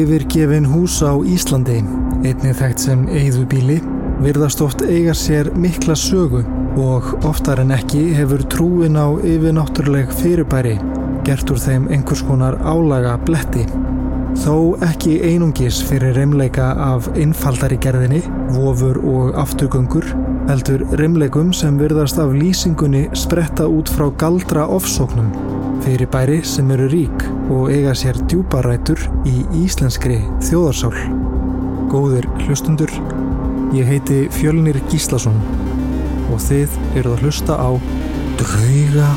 Yfirgefin hús á Íslandi, einnig þekkt sem eigðubíli, virðast oft eiga sér mikla sögu og oftar en ekki hefur trúin á yfirnáttúruleg fyrirbæri gert úr þeim einhvers konar álaga bletti. Þó ekki einungis fyrir reymleika af innfaldari gerðinni, vofur og afturgöngur, heldur reymleikum sem virðast af lýsingunni spretta út frá galdra ofsóknum fyrir bæri sem eru rík og eiga sér djúparætur í íslenskri þjóðarsál. Góðir hlustundur, ég heiti Fjölnir Gíslason og þið eruð að hlusta á Drauga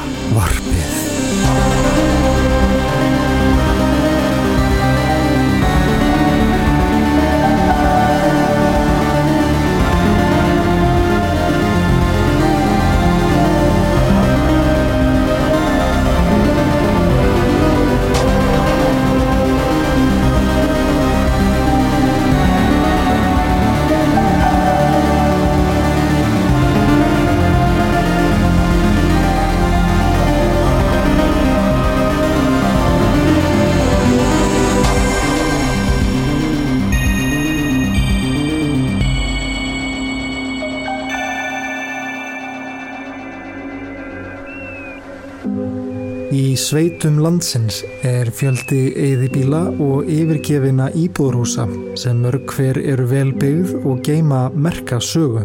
sveitum landsins er fjöldi eðibíla og yfirgefina íbúðrúsa sem mörg hver eru vel byggð og geima merka sögu.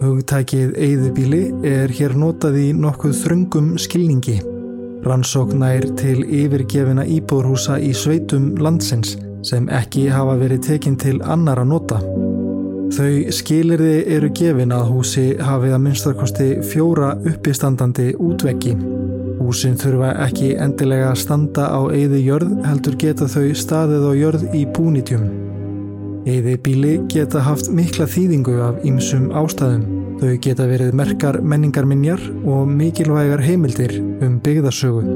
Hugtækið eðibíli er hér notað í nokkuð þröngum skilningi. Rannsóknær til yfirgefina íbúðrúsa í sveitum landsins sem ekki hafa verið tekinn til annara nota. Þau skilirði eru gefin að húsi hafið að minnstakosti fjóra uppistandandi útveggi. Húsin þurfa ekki endilega að standa á eyði jörð heldur geta þau staðið á jörð í búnitjum. Eyði bíli geta haft mikla þýðingu af ýmsum ástæðum. Þau geta verið merkar menningarminjar og mikilvægar heimildir um byggðarsögu.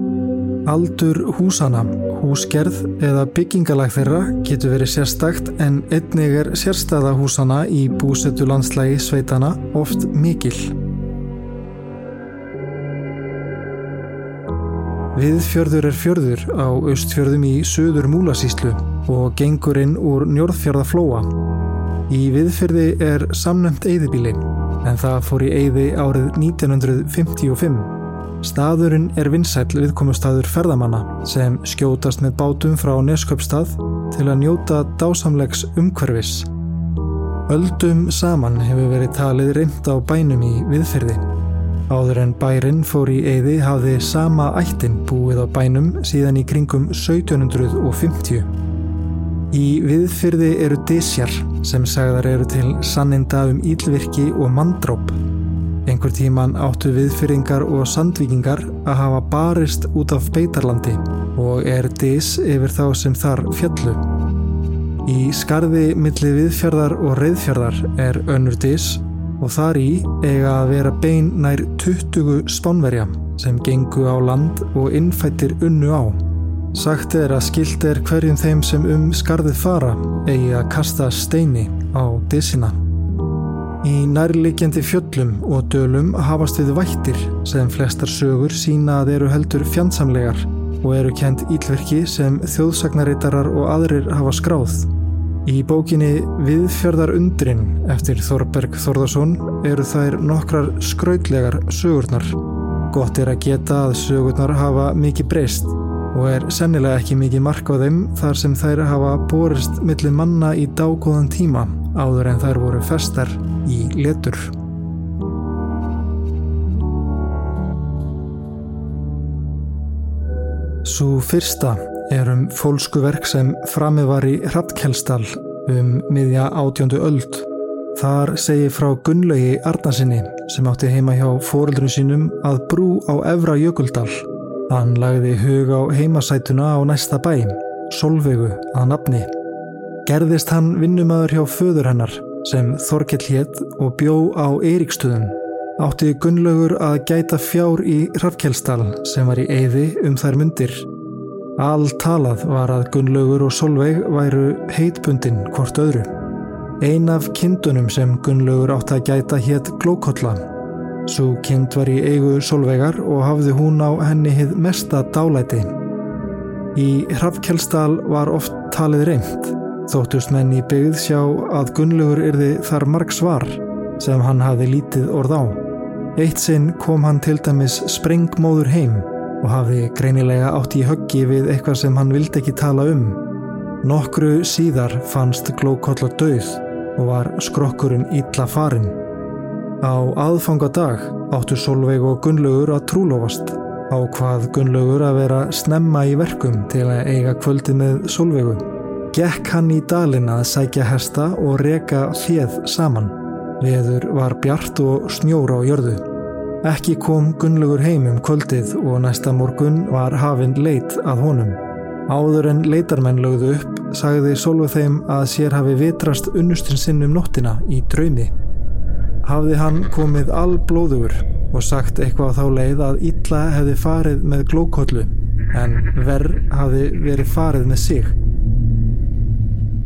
Aldur húsana, húsgerð eða byggingalag þeirra getur verið sérstakt en einnig er sérstæða húsana í búsettu landslægi sveitana oft mikil. Viðfjörður er fjörður á austfjörðum í söður múlasíslu og gengur inn úr njörðfjörðaflóa. Í viðfjörði er samnæmt eyðibíli en það fór í eyði árið 1955. Staðurinn er vinsæl viðkomustadur ferðamanna sem skjótast með bátum frá Nesköpstað til að njóta dásamlegs umhverfis. Öldum saman hefur verið talið reynd á bænum í viðfjörði. Áður en bærin fór í eyði hafði sama ættin búið á bænum síðan í kringum 1750. Í viðfyrði eru disjar sem sagðar eru til sanninda um ílvirki og mandróp. Einhver tíman áttu viðfyrringar og sandvíkingar að hafa barist út af beitarlandi og er dis yfir þá sem þar fjallu. Í skarði milli viðfjörðar og reyðfjörðar er önnur dis og þar í eiga að vera bein nær 20 spánverja sem gengu á land og innfættir unnu á. Sagt er að skilt er hverjum þeim sem um skarðið fara eigi að kasta steini á dissina. Í nærlikjandi fjöllum og dölum hafast við vættir sem flestar sögur sína að eru heldur fjandsamlegar og eru kent ílverki sem þjóðsagnaritarar og aðrir hafa skráð. Í bókinni Viðfjörðar undrin eftir Þorberg Þorðarsson eru þær nokkrar skrautlegar sögurnar. Gott er að geta að sögurnar hafa mikið breyst og er sennilega ekki mikið mark á þeim þar sem þær hafa borist millir manna í dágóðan tíma áður en þær voru festar í letur. Svo fyrsta er um fólsku verk sem framið var í Hraftkjelsdal um miðja átjóndu öld. Þar segir frá Gunnlaugi Arnarsinni sem átti heima hjá fóreldrun sínum að brú á Evra Jökuldal. Hann lagði hug á heimasætuna á næsta bæ, Solveigu að nafni. Gerðist hann vinnumöður hjá föður hennar sem Þorkell hétt og bjó á Eiríkstöðum. Átti Gunnlaugur að gæta fjár í Hraftkjelsdal sem var í eyði um þær myndir. All talað var að Gunnlaugur og Solveig væru heitbundin hvort öðru. Ein af kindunum sem Gunnlaugur átti að gæta hétt Glókolla. Svo kind var í eigu Solveigar og hafði hún á henni hið mesta dálæti. Í Hrafkjelsdal var oft talið reynd, þóttust menn í byggð sjá að Gunnlaugur yrði þar marg svar sem hann hafi lítið orð á. Eitt sinn kom hann til dæmis sprengmóður heim og hafi greinilega átt í höggi við eitthvað sem hann vildi ekki tala um. Nokkru síðar fannst glókolla döð og var skrokkurinn ítla farin. Á aðfangadag áttu Solveig og Gunnlaugur að trúlofast á hvað Gunnlaugur að vera snemma í verkum til að eiga kvöldi með Solveigu. Gekk hann í dalin að sækja hesta og reka fjeð saman. Veður var bjart og snjóra á jörðu. Ekki kom Gunnlaugur heim um kvöldið og næsta morgun var hafinn leit að honum. Áður en leitarmenn lögðu upp sagði Solveig þeim að sér hafi vitrast unnustinn sinn um nóttina í draumi. Hafði hann komið all blóður og sagt eitthvað þá leið að illa hefði farið með glókollu en verð hafi verið farið með sig.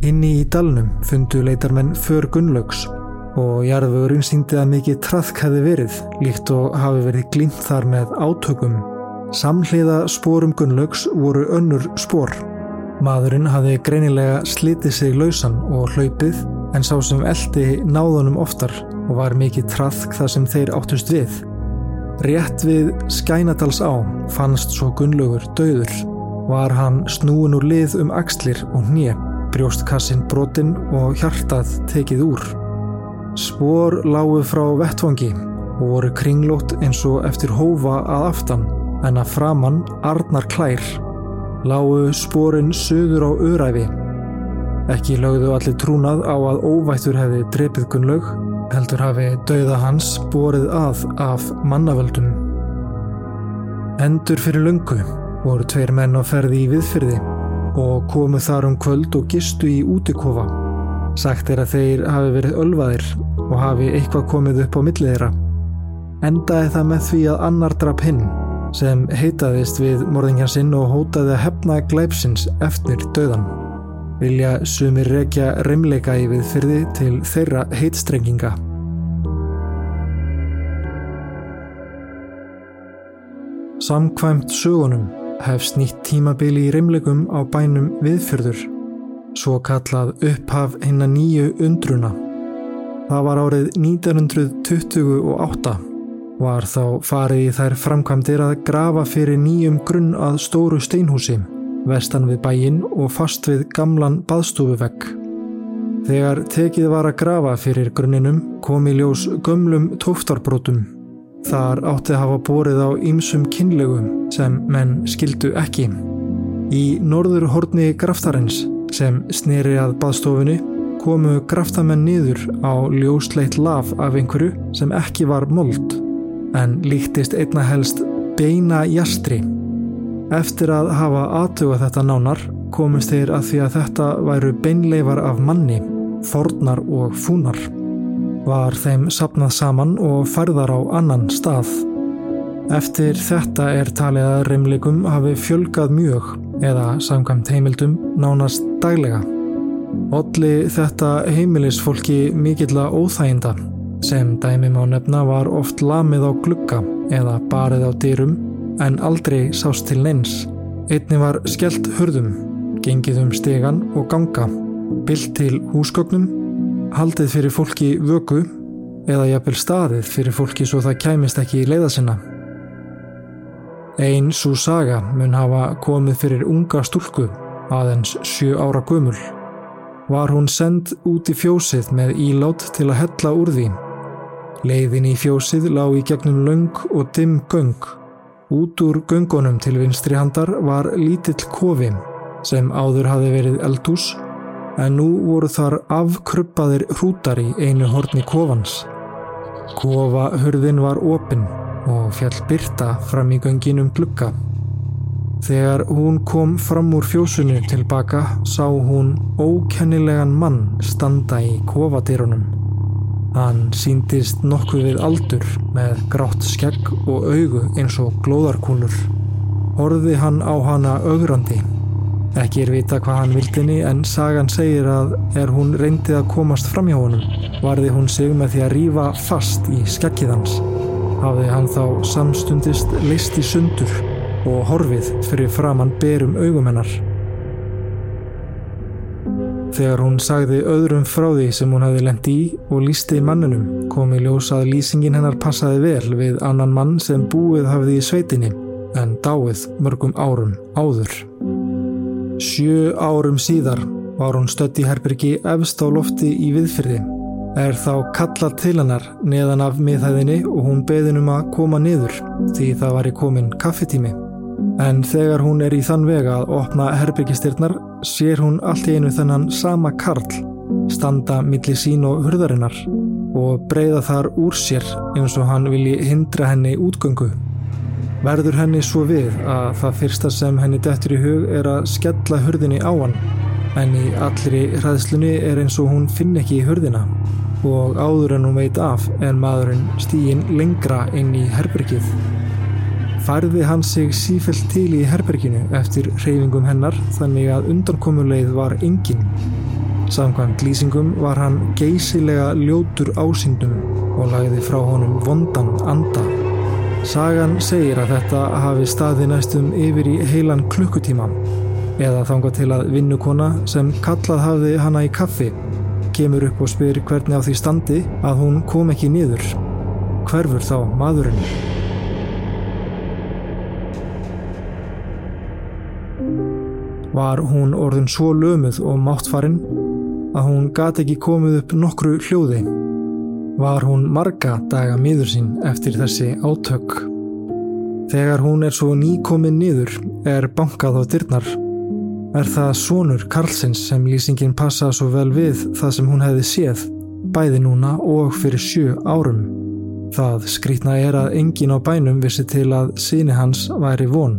Inni í dalnum fundu leitarmenn för Gunnlaugs og jarðvögurinn síndi að mikið trafk hefði verið líkt og hafi verið glýmt þar með átökum. Samhliða spórum Gunnlaugs voru önnur spór. Maðurinn hafi greinilega slitið sig lausan og hlaupið en sá sem eldi náðunum oftar og var mikið trafk þar sem þeir áttust við. Rétt við Skænadals á fannst svo Gunnlaugur döður. Var hann snúin úr lið um axlir og hnið, brjóstkassin brotinn og hjartað tekið úr. Spór lágu frá vettvangi og voru kringlót eins og eftir hófa að aftan en að framann arnar klær. Lágu spórin söður á öræfi. Ekki lögðu allir trúnað á að óvættur hefði drepið Gunnlaug heldur hafi dauða hans borið að af mannavöldum. Endur fyrir lungu voru tveir menn á ferði í viðfyrði og komu þar um kvöld og gistu í útikofa. Sagt er að þeir hafi verið ölvaðir og hafi eitthvað komið upp á millið þeirra. Endaði það með því að annar drap hinn sem heitaðist við morðingjansinn og hótaði að hefna glæpsins eftir döðan vilja sumir rekja reymleika í viðfyrði til þeirra heitstrenginga. Samkvæmt sögunum hefst nýtt tímabili í reymleikum á bænum viðfyrður, svo kallað upphaf hinna nýju undruna. Það var árið 1928 var þá farið í þær framkvæmdir að grafa fyrir nýjum grunn að stóru steinhúsi vestan við bæinn og fast við gamlan baðstúfuvegg. Þegar tekið var að grafa fyrir grunninum kom í ljós gömlum tóftarbrótum. Þar átti að hafa borið á ýmsum kynlegum sem menn skildu ekki. Í norður horni graftarins sem sneri að baðstofinu komu graftamenn niður á ljósleitt laf af einhverju sem ekki var mold en líktist einna helst beina jastri. Eftir að hafa aðtuga þetta nánar komist þeir að því að þetta væru beinleifar af manni, fornar og fúnar. Var þeim sapnað saman og færðar á annan stað. Eftir þetta er talið að reymleikum hafi fjölgað mjög eða samkvæmt heimildum nánast daglega. Odli þetta heimilisfólki mikilla óþæginda sem dæmim á nefna var oft lamið á glugga eða barið á dyrum en aldrei sást til neins. Einni var skellt hörðum, gengið um stegan og ganga, byllt til húsgögnum, haldið fyrir fólki vöku eða jafnvel staðið fyrir fólki svo það kæmist ekki í leiða sinna. Einn svo saga mun hafa komið fyrir unga stúlku, aðeins sjö ára gömul. Var hún send út í fjósið með ílát til að hella úr því. Leiðin í fjósið lág í gegnum laung og dimm göng Út úr göngunum til vinstri handar var lítill kofi sem áður hafi verið eldús en nú voru þar afkruppaðir hrútar í einu horni kofans. Kofahurðin var opinn og fjall byrta fram í gönginum glukka. Þegar hún kom fram úr fjósunu tilbaka sá hún ókennilegan mann standa í kofadýrunum. Hann síndist nokkuð við aldur með grátt skegg og augu eins og glóðarkúlur. Horði hann á hana augrandi. Ekki er vita hvað hann vildinni en sagan segir að er hún reyndið að komast fram hjá honum varði hún sig með því að rýfa fast í skeggið hans. Hafði hann þá samstundist leist í sundur og horfið fyrir framann berum augum hennar. Þegar hún sagði öðrum frá því sem hún hafði lendt í og lísti mannunum kom í ljós að lýsingin hennar passaði vel við annan mann sem búið hafði í sveitinni en dáið mörgum árum áður. Sjö árum síðar var hún stött í herbergi efst á lofti í viðfyrði. Er þá kallað til hennar neðan af miðhæðinni og hún beðin um að koma niður því það var í komin kaffetími. En þegar hún er í þann vega að opna herbergistyrnar sér hún allt í einu þennan sama karl standa millir sín og hurðarinnar og breyða þar úr sér eins og hann vilji hindra henni útgöngu. Verður henni svo við að það fyrsta sem henni dettur í hug er að skella hurðinni á hann en í allri hræðslunni er eins og hún finn ekki í hurðina og áður en hún veit af en maðurinn stýgin lengra inn í herbergið færði hann sig sífelt til í herberginu eftir reyfingum hennar þannig að undankomuleið var engin. Samkvæmt lýsingum var hann geysilega ljótur ásýndum og lagði frá honum vondan anda. Sagan segir að þetta hafi staði næstum yfir í heilan klukkutíma eða þanga til að vinnukona sem kallað hafði hana í kaffi kemur upp og spyr hvernig á því standi að hún kom ekki niður. Hverfur þá maðurinn? var hún orðin svo lömuð og máttfarinn að hún gati ekki komið upp nokkru hljóði. Var hún marga daga miður sín eftir þessi átök. Þegar hún er svo nýkominn niður er bankað á dyrnar. Er það sonur Karlsins sem lýsingin passa svo vel við það sem hún hefði séð, bæði núna og fyrir sjö árum. Það skrítna er að engin á bænum vissi til að síni hans væri von.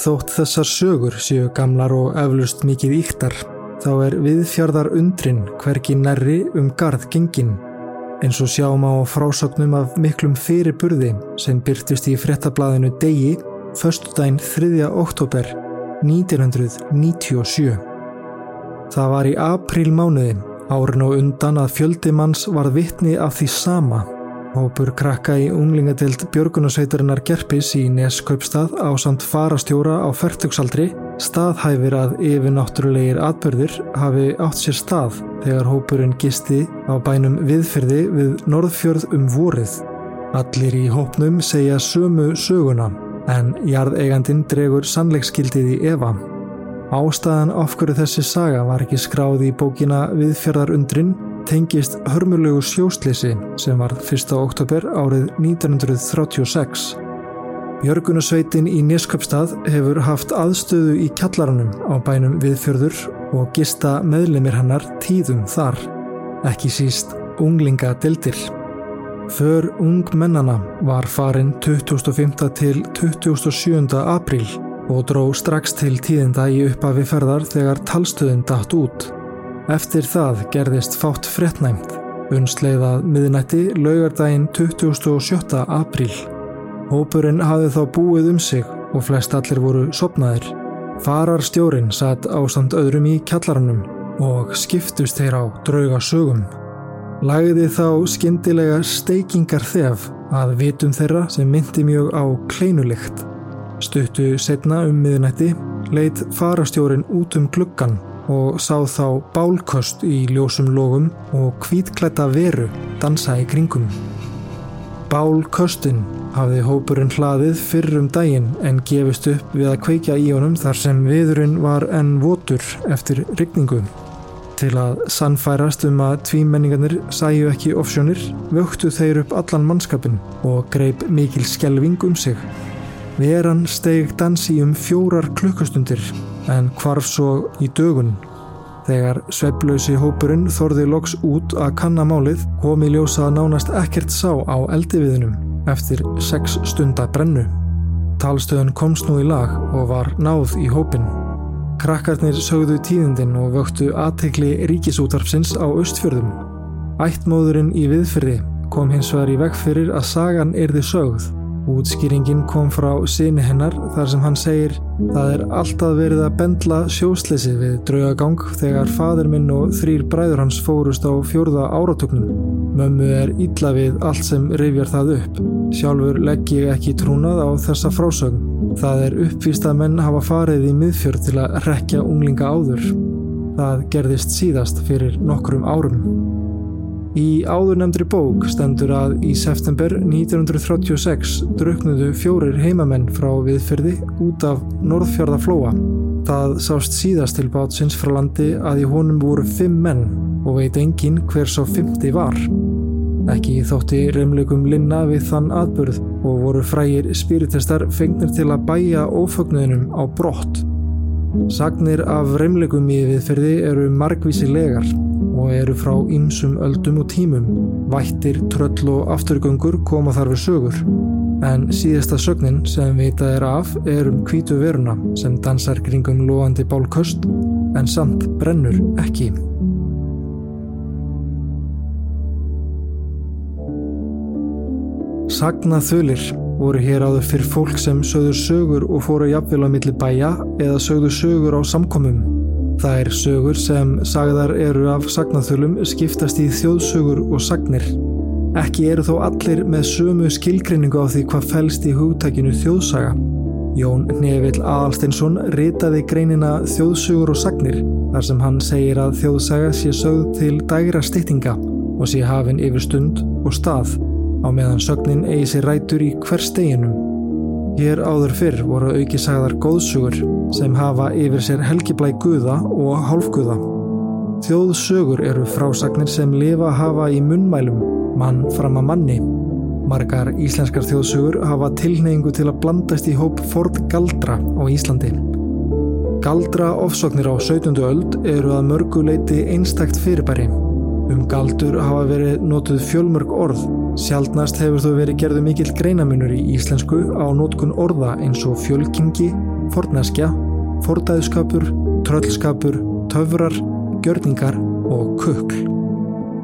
Þótt þessar sögur séu gamlar og eflust mikið íktar, þá er viðfjörðar undrin hverki nærri um garð gengin, eins og sjáum á frásögnum af miklum fyrirburði sem byrtist í frettablaðinu degi, förstudaginn 3. oktober 1997. Það var í apríl mánuði, árin og undan að fjöldimanns var vittni af því sama Hópur krakka í unglingadelt Björgunarsveitarinnar Gerpis í Neskaupstað á samt farastjóra á færtugsaldri staðhæfir að yfirnáttúrulegir atbyrðir hafi átt sér stað þegar hópurinn gisti á bænum viðferði við Norðfjörð um vorið. Allir í hópnum segja sömu söguna en jarðeigandin dregur sannleikskildið í Eva. Ástæðan af hverju þessi saga var ekki skráð í bókina Viðfjörðarundrin tengist hörmulegu sjóslisi sem var 1. oktober árið 1936. Björgunasveitin í Neskjöpstað hefur haft aðstöðu í kjallaranum á bænum viðfjörður og gista meðlemið hannar tíðum þar, ekki síst unglinga dildir. För ungmennana var farin 25. til 27. apríl og dró strax til tíðinda í uppafi ferðar þegar talstöðin dætt út. Eftir það gerðist fátt frettnæmt, unsleiðað miðnætti laugardaginn 27. apríl. Hópurinn hafði þá búið um sig og flest allir voru sopnaðir. Fararstjórin satt ástand öðrum í kjallarannum og skiptust þeir á drauga sögum. Lagði þá skindilega steikingar þef að vitum þeirra sem myndi mjög á kleinulikt. Stuttu setna um miðnætti leitt fararstjórin út um gluggan og sá þá bálköst í ljósum logum og kvítklæta veru dansa í kringum. Bálköstin hafði hópurinn hlaðið fyrr um daginn en gefist upp við að kveikja í honum þar sem viðurinn var enn votur eftir rigningu. Til að sannfærast um að tvímenningarnir sæju ekki offsjónir vöktu þeir upp allan mannskapin og greip mikil skjelving um sig. Veran steg dansi um fjórar klukkustundir en hvarf svo í dögun. Þegar svepplausi hópurinn þorði loks út að kannamálið kom í ljósa að nánast ekkert sá á eldiviðinum eftir sex stunda brennu. Talstöðun komst nú í lag og var náð í hópin. Krakkarnir sögðu tíðindin og vöktu aðteikli ríkisútarpsins á östfjörðum. Ættmóðurinn í viðfyrði kom hins vegar í veg fyrir að sagan erði sögð Útskýringin kom frá síni hennar þar sem hann segir Það er alltaf verið að bendla sjósleysi við draugagang þegar fadur minn og þrýr bræður hans fórust á fjórða áratöknum. Mömmu er ítla við allt sem rifjar það upp. Sjálfur legg ég ekki trúnað á þessa frásögn. Það er uppvíst að menn hafa farið í miðfjörð til að rekja unglinga áður. Það gerðist síðast fyrir nokkrum árum. Í áðurnemndri bók stendur að í september 1936 druknuðu fjórir heimamenn frá viðfyrði út af Norðfjörðaflóa. Það sást síðast til bátsins frá landi að í honum voru fimm menn og veit engin hver svo fymti var. Ekki þótti reymlegum linna við þann atbyrð og voru frægir spiritistar fengnir til að bæja ófögnuðinum á brott. Sagnir af reymlegum í viðfyrði eru margvísilegar og eru frá ýmsum öldum og tímum. Vættir, tröll og afturgöngur koma þar við sögur. En síðasta sögnin sem vitað er af er um kvítu veruna sem dansar kringum loðandi bálköst en samt brennur ekki. Sagna þulir voru hér áður fyrir fólk sem sögður sögur og fóru jafnvel á milli bæja eða sögðu sögur á samkomum. Það er sögur sem sagðar eru af sagnaþölum skiptast í þjóðsögur og sagnir. Ekki eru þó allir með sömu skilgrinningu á því hvað fælst í hugtækinu þjóðsaga. Jón Nevill Aðalsteinsson ritaði greinina Þjóðsögur og sagnir þar sem hann segir að þjóðsaga sé sögð til dægra stýttinga og sé hafinn yfir stund og stað á meðan sögnin eigi sér rætur í hver steginum. Hér áður fyrr voru aukisagðar góðsugur sem hafa yfir sér helgiblæ guða og hálfguða. Þjóðsugur eru frásagnir sem lifa hafa í munnmælum, mann fram að manni. Margar íslenskar þjóðsugur hafa tilneyingu til að blandast í hóp Ford Galdra á Íslandi. Galdra ofsóknir á 17. öld eru að mörguleiti einstakt fyrirbæri. Um galdur hafa verið notuð fjölmörg orð Sjaldnast hefur þó verið gerðu mikill greinamunur í íslensku á nótkun orða eins og fjölkingi, forneskja, fordæðskapur, tröllskapur, töfrar, gjörningar og kukl.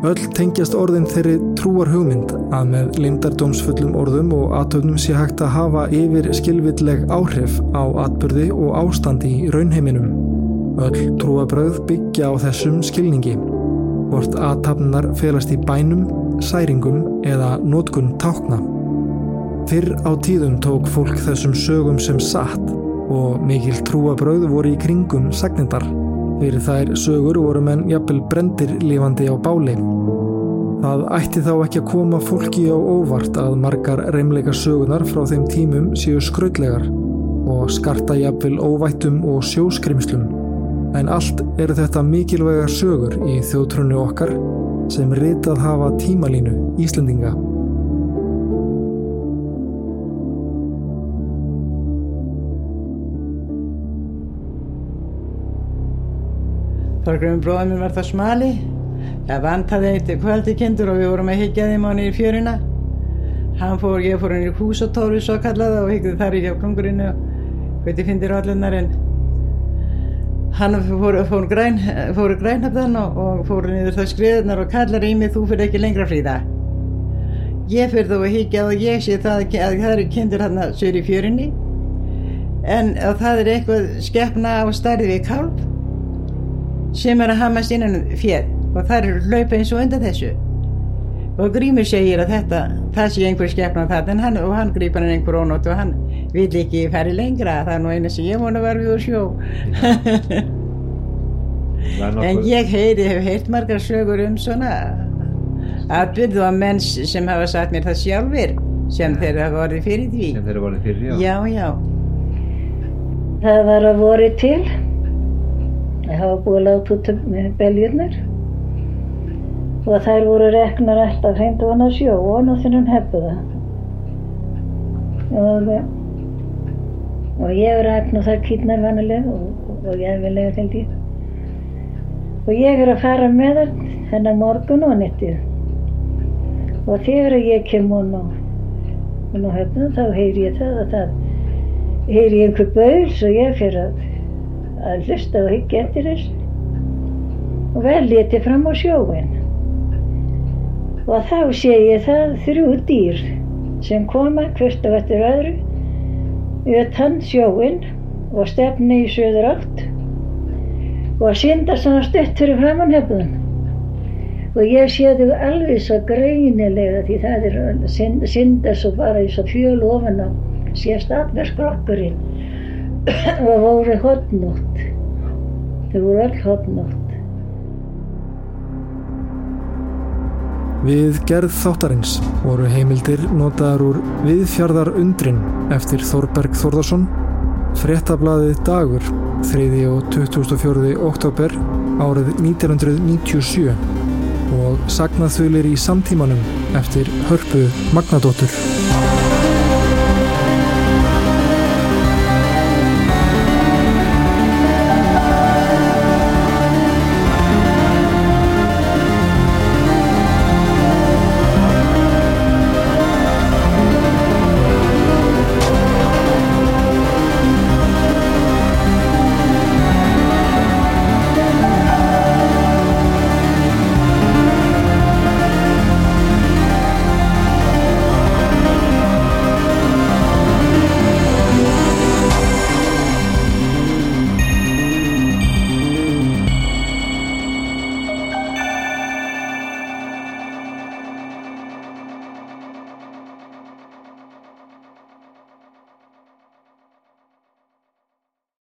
Öll tengjast orðin þeirri trúar hugmynd að með limdardómsfullum orðum og aðtöfnum sé hægt að hafa yfir skilvilleg áhrif á atbyrði og ástandi í raunheiminum. Öll trúabröð byggja á þessum skilningi. Vort aðtapnar felast í bænum særingum eða nótkun tákna. Fyrr á tíðum tók fólk þessum sögum sem satt og mikil trúabröð voru í kringum sagnindar. Fyrir þær sögur voru menn jafnvel brendir lífandi á báli. Það ætti þá ekki að koma fólki á óvart að margar reymleika sögunar frá þeim tímum séu skrautlegar og skarta jafnvel óvættum og sjóskrimslum. En allt eru þetta mikilvægar sögur í þjótrunni okkar sem ritað hafa tímalínu Íslandinga. Þorgrafin bróðum var það smali. Það vantaði eitt kvöldi kindur og við vorum að higgja þeim á nýjir fjörina. Hann fór, ég fór hann í húsatóru svo kallaða og higgði þar í hjá klungurinu og hviti fyndir allunar en hann fór, fór, græn, fór grænhafðan og, og fór niður það skriðunar og kallar í mig þú fyrir ekki lengra fríða. Ég fyrir þá að higgja og ég sé það að það eru kindur hann að sögur í fjörinni en það er eitthvað skeppna á starfi við kálp sem er að hamast innan fjör og það eru hlaupa eins og undan þessu. Og Grímur segir að þetta það sé einhver skeppna það hann, og hann grýpar hann einhver ónótt og hann vil ekki færi lengra. Það er nú eina sem ég vona var við úr sjó. En ég heyri, hef heilt margar sögur um svona atbyrðu að menn sem hafa sagt mér það sjálfur sem þeir hafa vorið fyrir því. Sem þeir hafa vorið fyrir, já. Já, já. Það var að vorið til. Það hafa búið að láta út með beljurnar og þær voru reknar alltaf hreint og hann að sjó og hann að þennan hefðu það og og ég er að og það kýtnar vanileg og, og ég er vel lega til því og ég er að fara með það þennan morgun og nettið og þegar ég kem og hún og höfna þá heyr ég það að það heyr ég einhver bauðs og ég fyrir að að hlusta og higgja eftir þess og vel leti fram á sjóin og þá sé ég það þrjú dýr sem koma hvert og eftir öðru utan sjóin og stefni í söður átt og synda svona stutt fyrir framann hefðun og ég sé þau alveg svo greinilega því það er synd, synda svo bara í svo fjöl ofan á sést allir skrokkurinn og voru hodnótt þau voru öll hodnótt Við gerð þáttarins voru heimildir notaðar úr Viðfjarðar undrin eftir Þorberg Þórðarsson, fréttablaðið Dagur 3. og 24. oktober árið 1997 og sagnaþulir í samtímanum eftir Hörpu Magnadóttur.